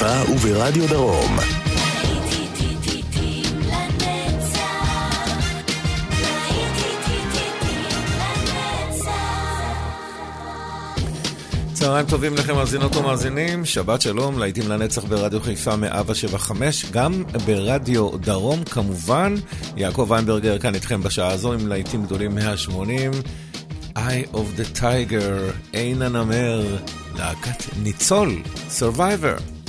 ברדיו חיפה וברדיו דרום. צהריים טובים לכם מאזינות ומאזינים, שבת שלום, להיטים לנצח ברדיו חיפה 175, גם ברדיו דרום כמובן. יעקב ויינברגר כאן איתכם בשעה הזו עם להיטים גדולים 180. Eye of the Tiger, עין הנמר, להקת ניצול, Survivor.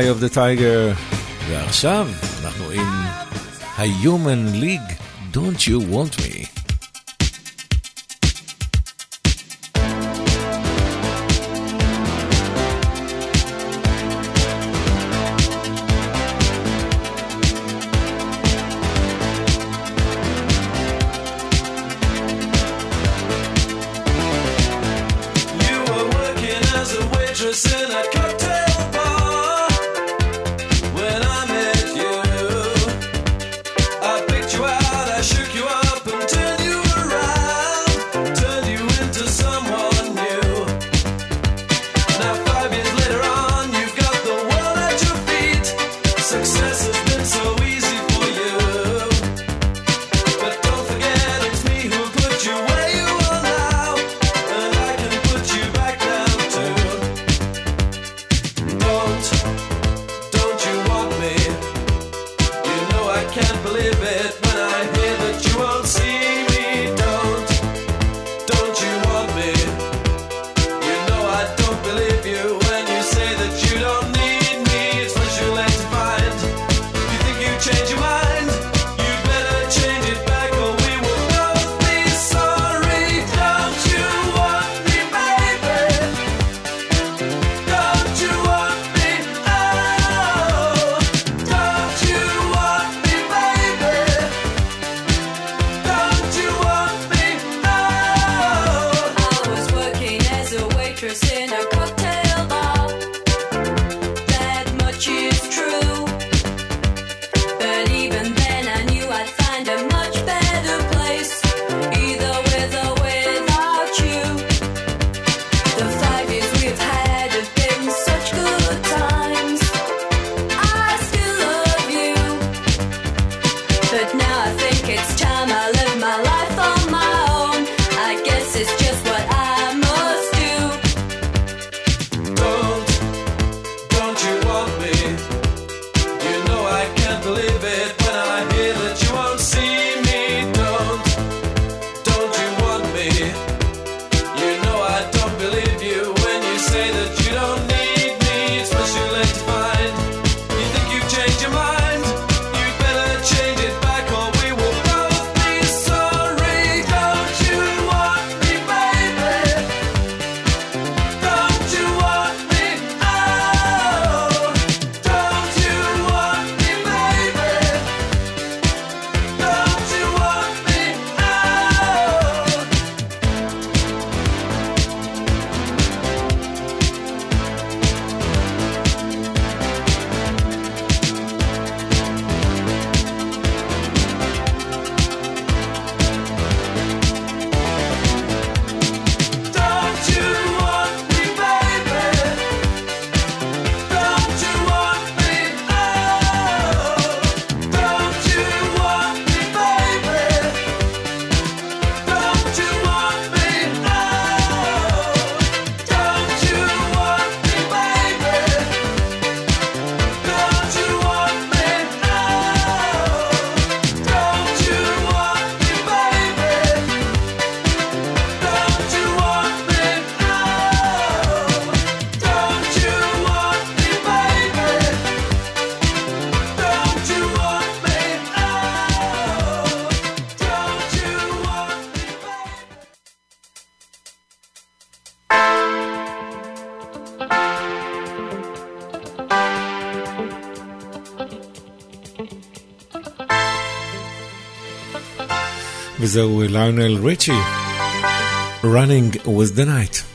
Eye of the Tiger. ועכשיו אנחנו עם ה-Human League, Don't You Want Me. Lionel Richie. Running with the Night.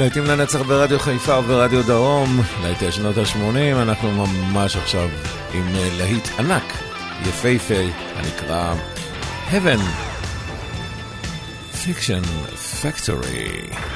להיטים לנצח ברדיו חיפה וברדיו דרום, להיטי שנות ה-80, אנחנו ממש עכשיו עם אה, להיט ענק, יפהפה, הנקרא Heaven Fiction Factory.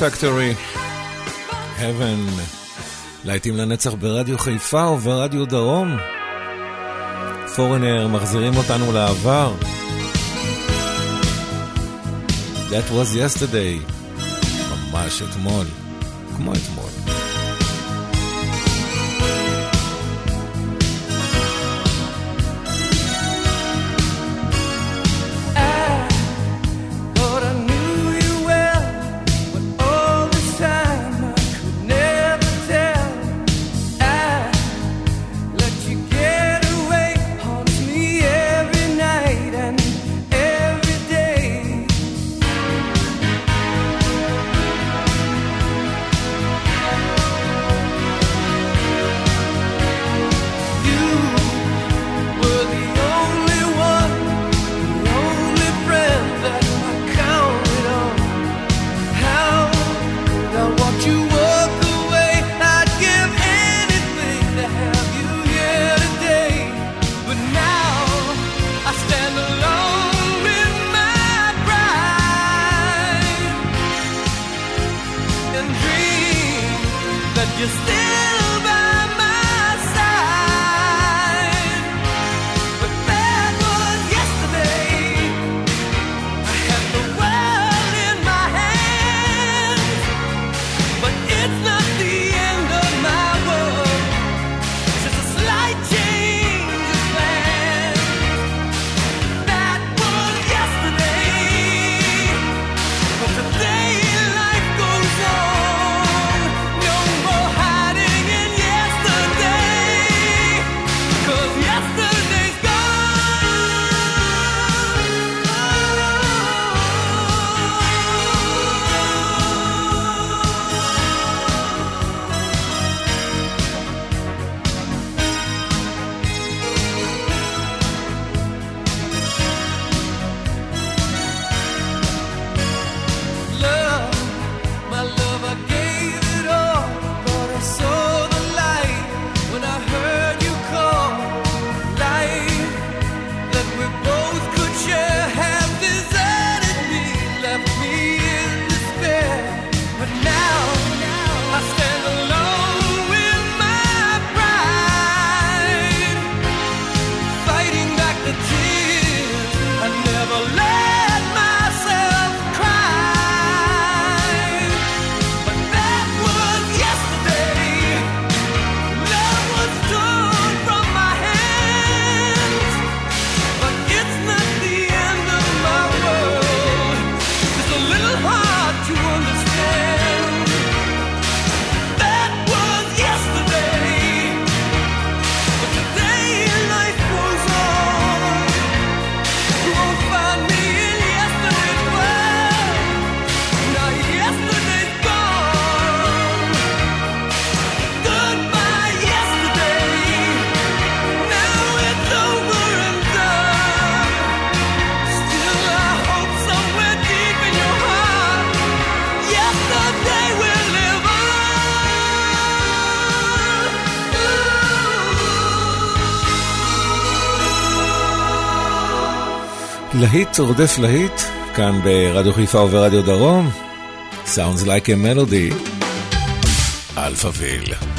פקטורי, Heaven, להיטים לנצח ברדיו חיפה וברדיו דרום. פורנר מחזירים אותנו לעבר. That was yesterday, ממש אתמול, להיט רודף להיט, כאן ברדיו חיפה וברדיו דרום. Sounds like a melody. אלפאוויל.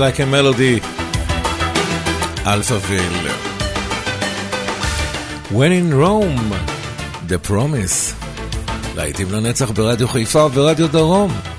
Like a melody. Alphaville. When in Rome, The Promise. להיטים לנצח ברדיו חיפה וברדיו דרום.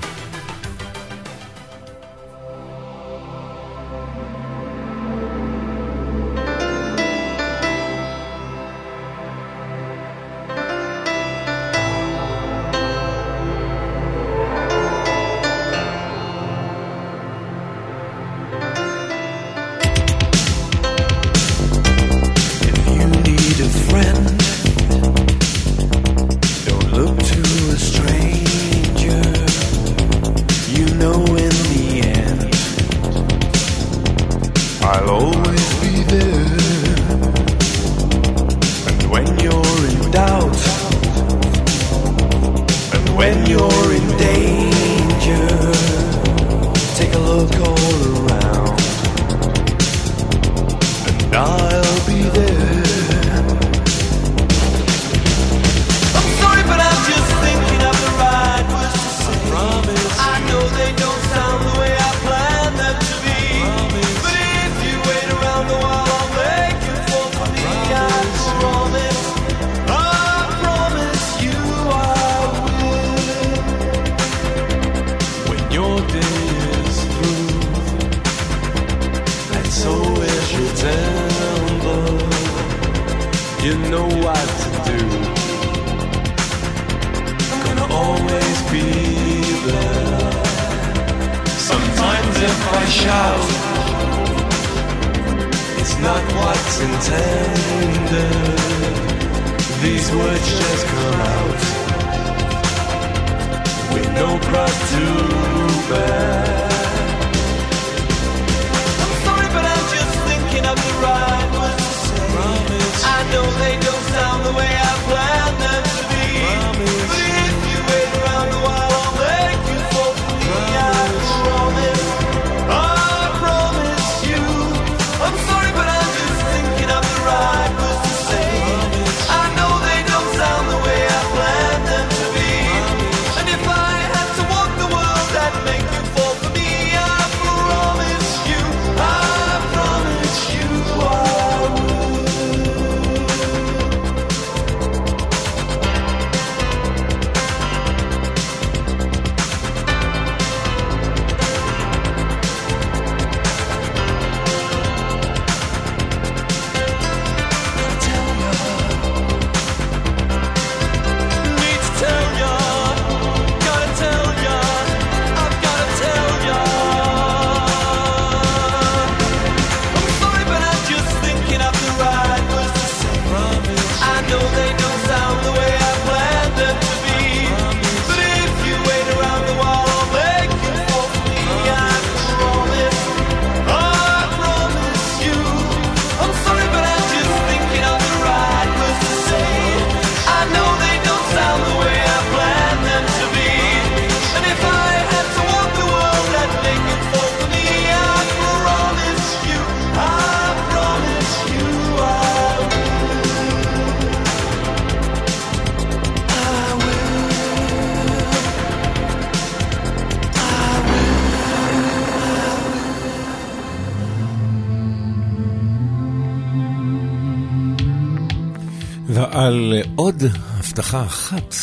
הבטחה אחת,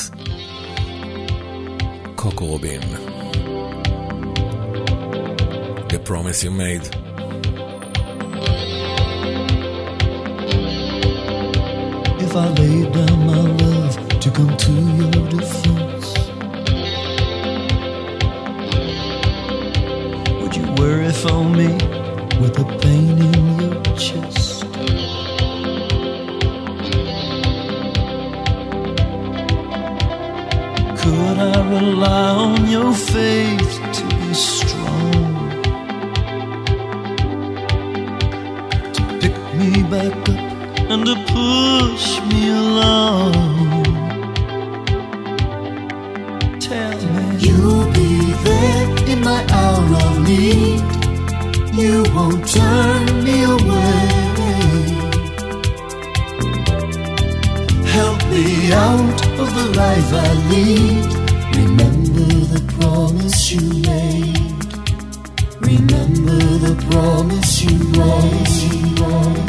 קוקו רובין. The promise you made. If I laid down my love to come to your defense, would you worry for me Back up and to push me along. Tell me you'll be there in my hour of need. You won't turn me away. Help me out of the life I lead Remember the promise you made. Remember the promise you made.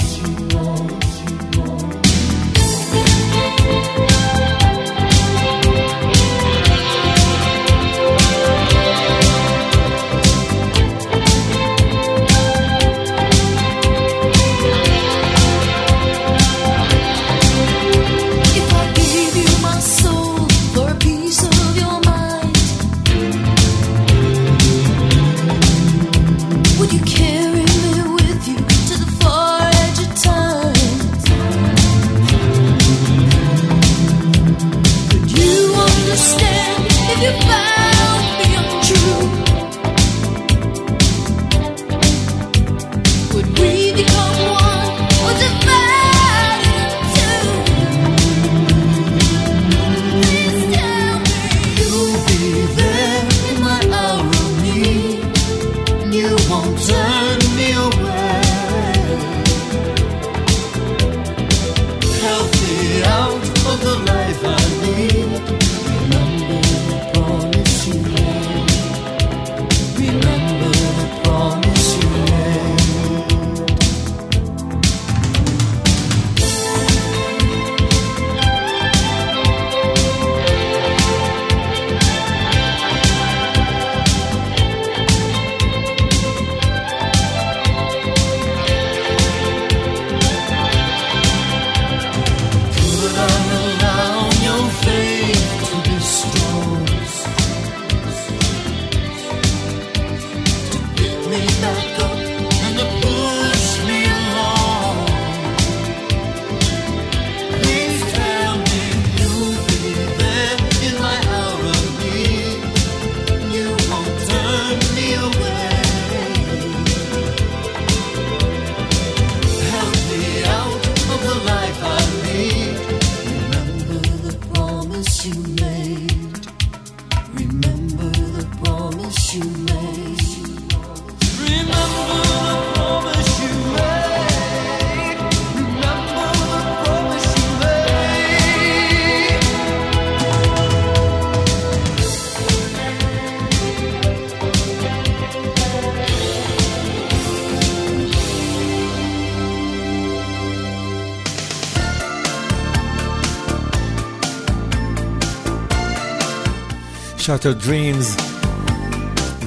Shattered Dreams,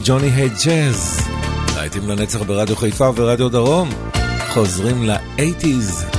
ג'וני היי ג'אז, להיטים לנצח ברדיו חיפה ורדיו דרום, חוזרים ל-80's.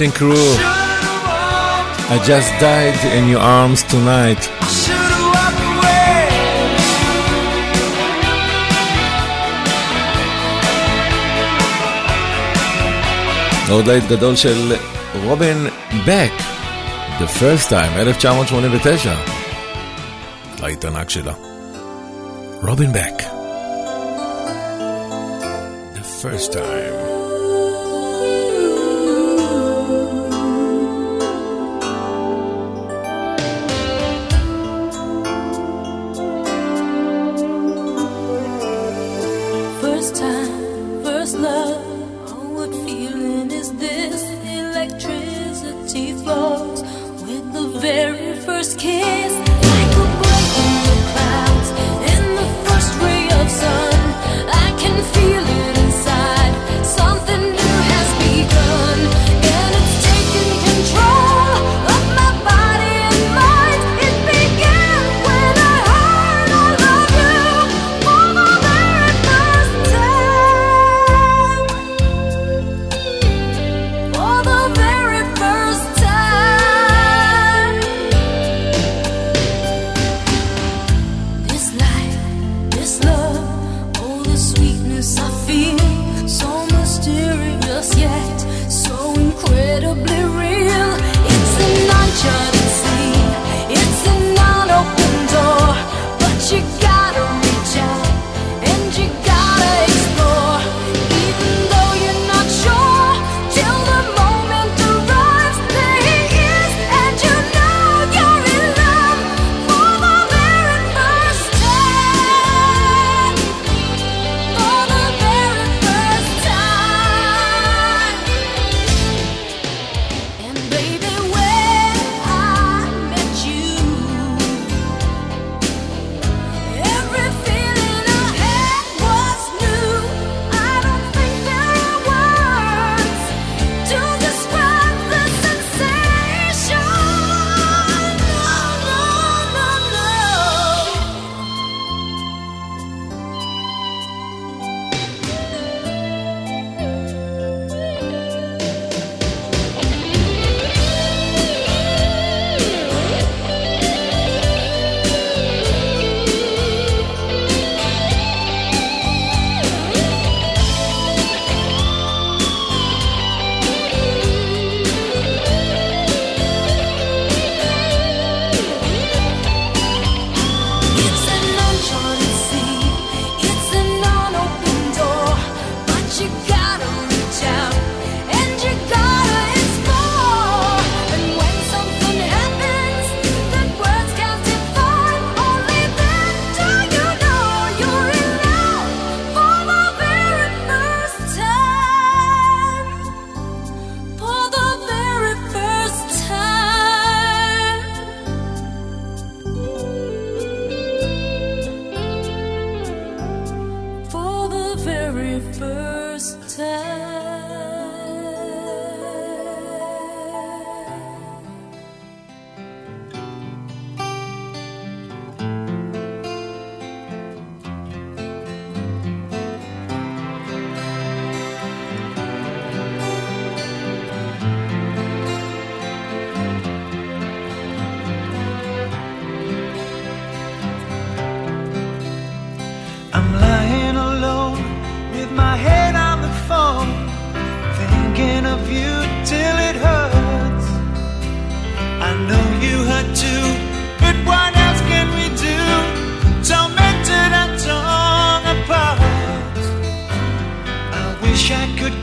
Cutting Crew. I just died in your arms tonight. עוד להיט גדול של רובין בק, The First Time, 1989. להיט ענק שלה. רובין בק. The First Time.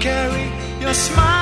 carry your smile.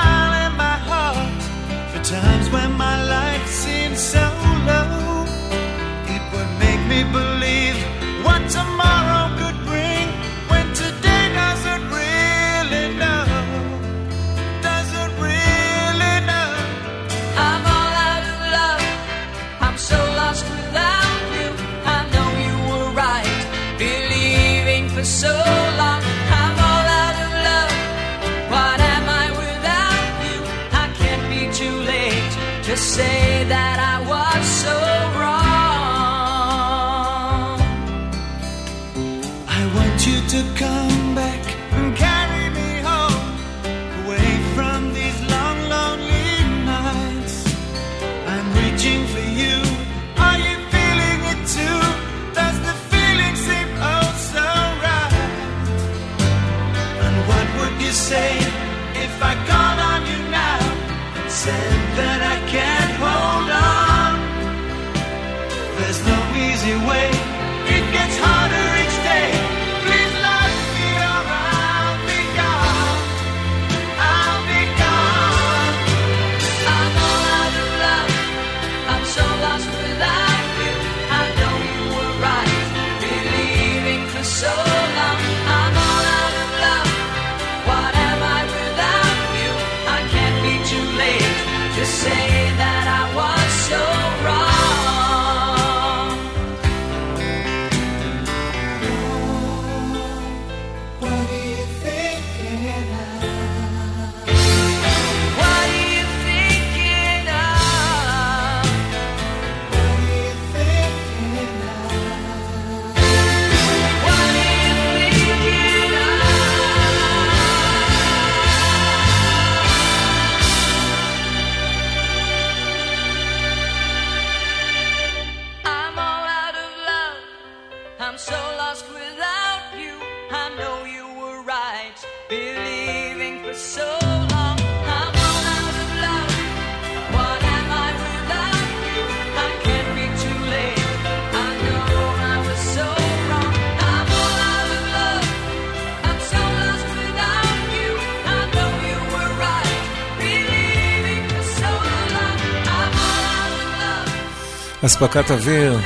אספקת אוויר.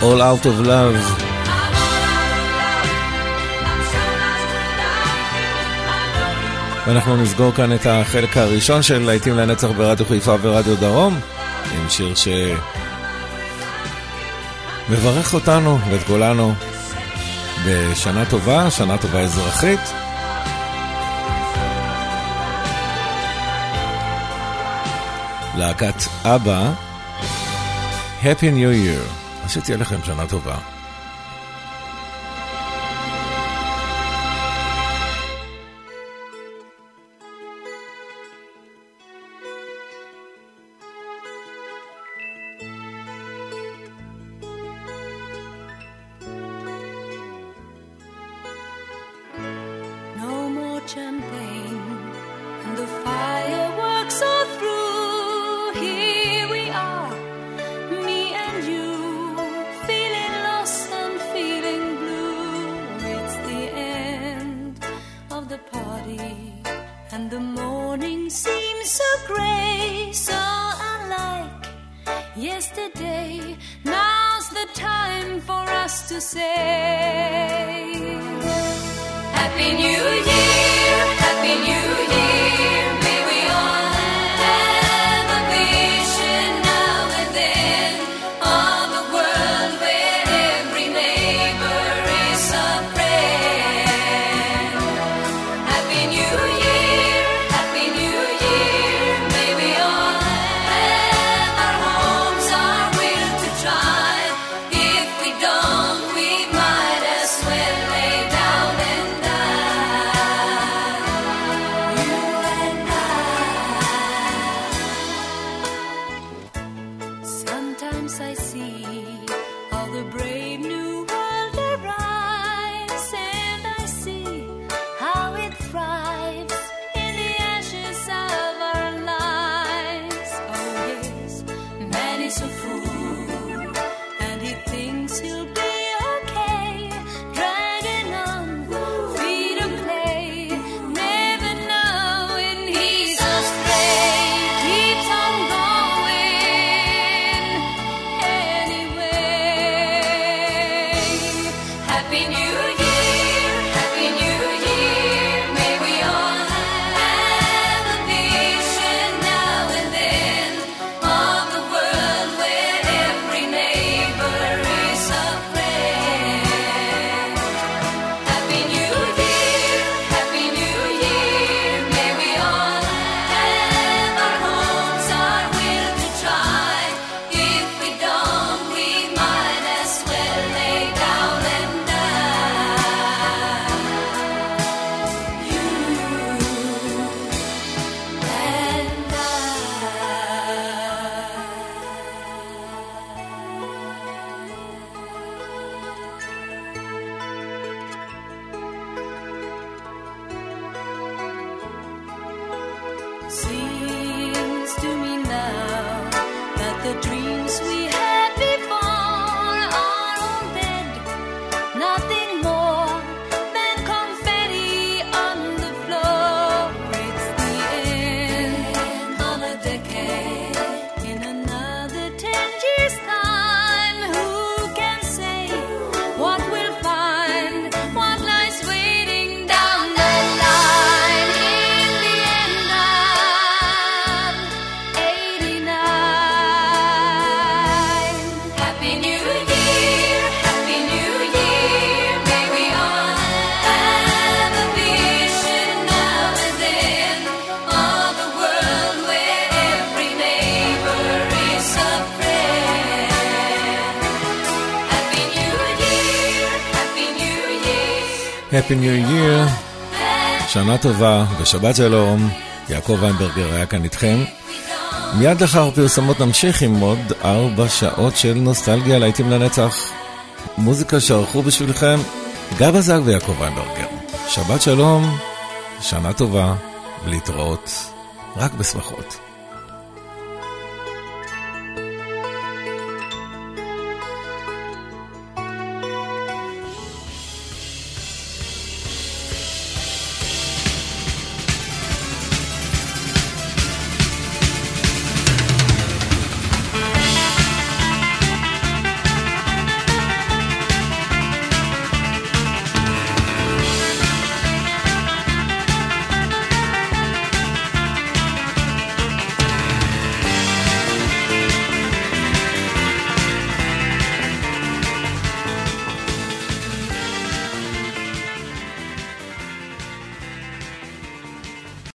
All Out of Love. ואנחנו נסגור כאן את החלק הראשון של להיטים לנצח ברדיו חיפה ורדיו דרום, עם שיר שמברך אותנו ואת כולנו בשנה טובה, שנה טובה אזרחית. להקת אבא, Happy New Year. אז שתהיה לכם שנה טובה. Sometimes I see all the brave. Happy New Year, שנה טובה ושבת שלום. יעקב ויינברגר היה כאן איתכם. מיד לאחר פרסמות נמשיך עם עוד ארבע שעות של נוסטלגיה להיטים לנצח. מוזיקה שערכו בשבילכם גב הזג ויעקב ויינברגר. שבת שלום, שנה טובה, ולהתראות רק בשמחות.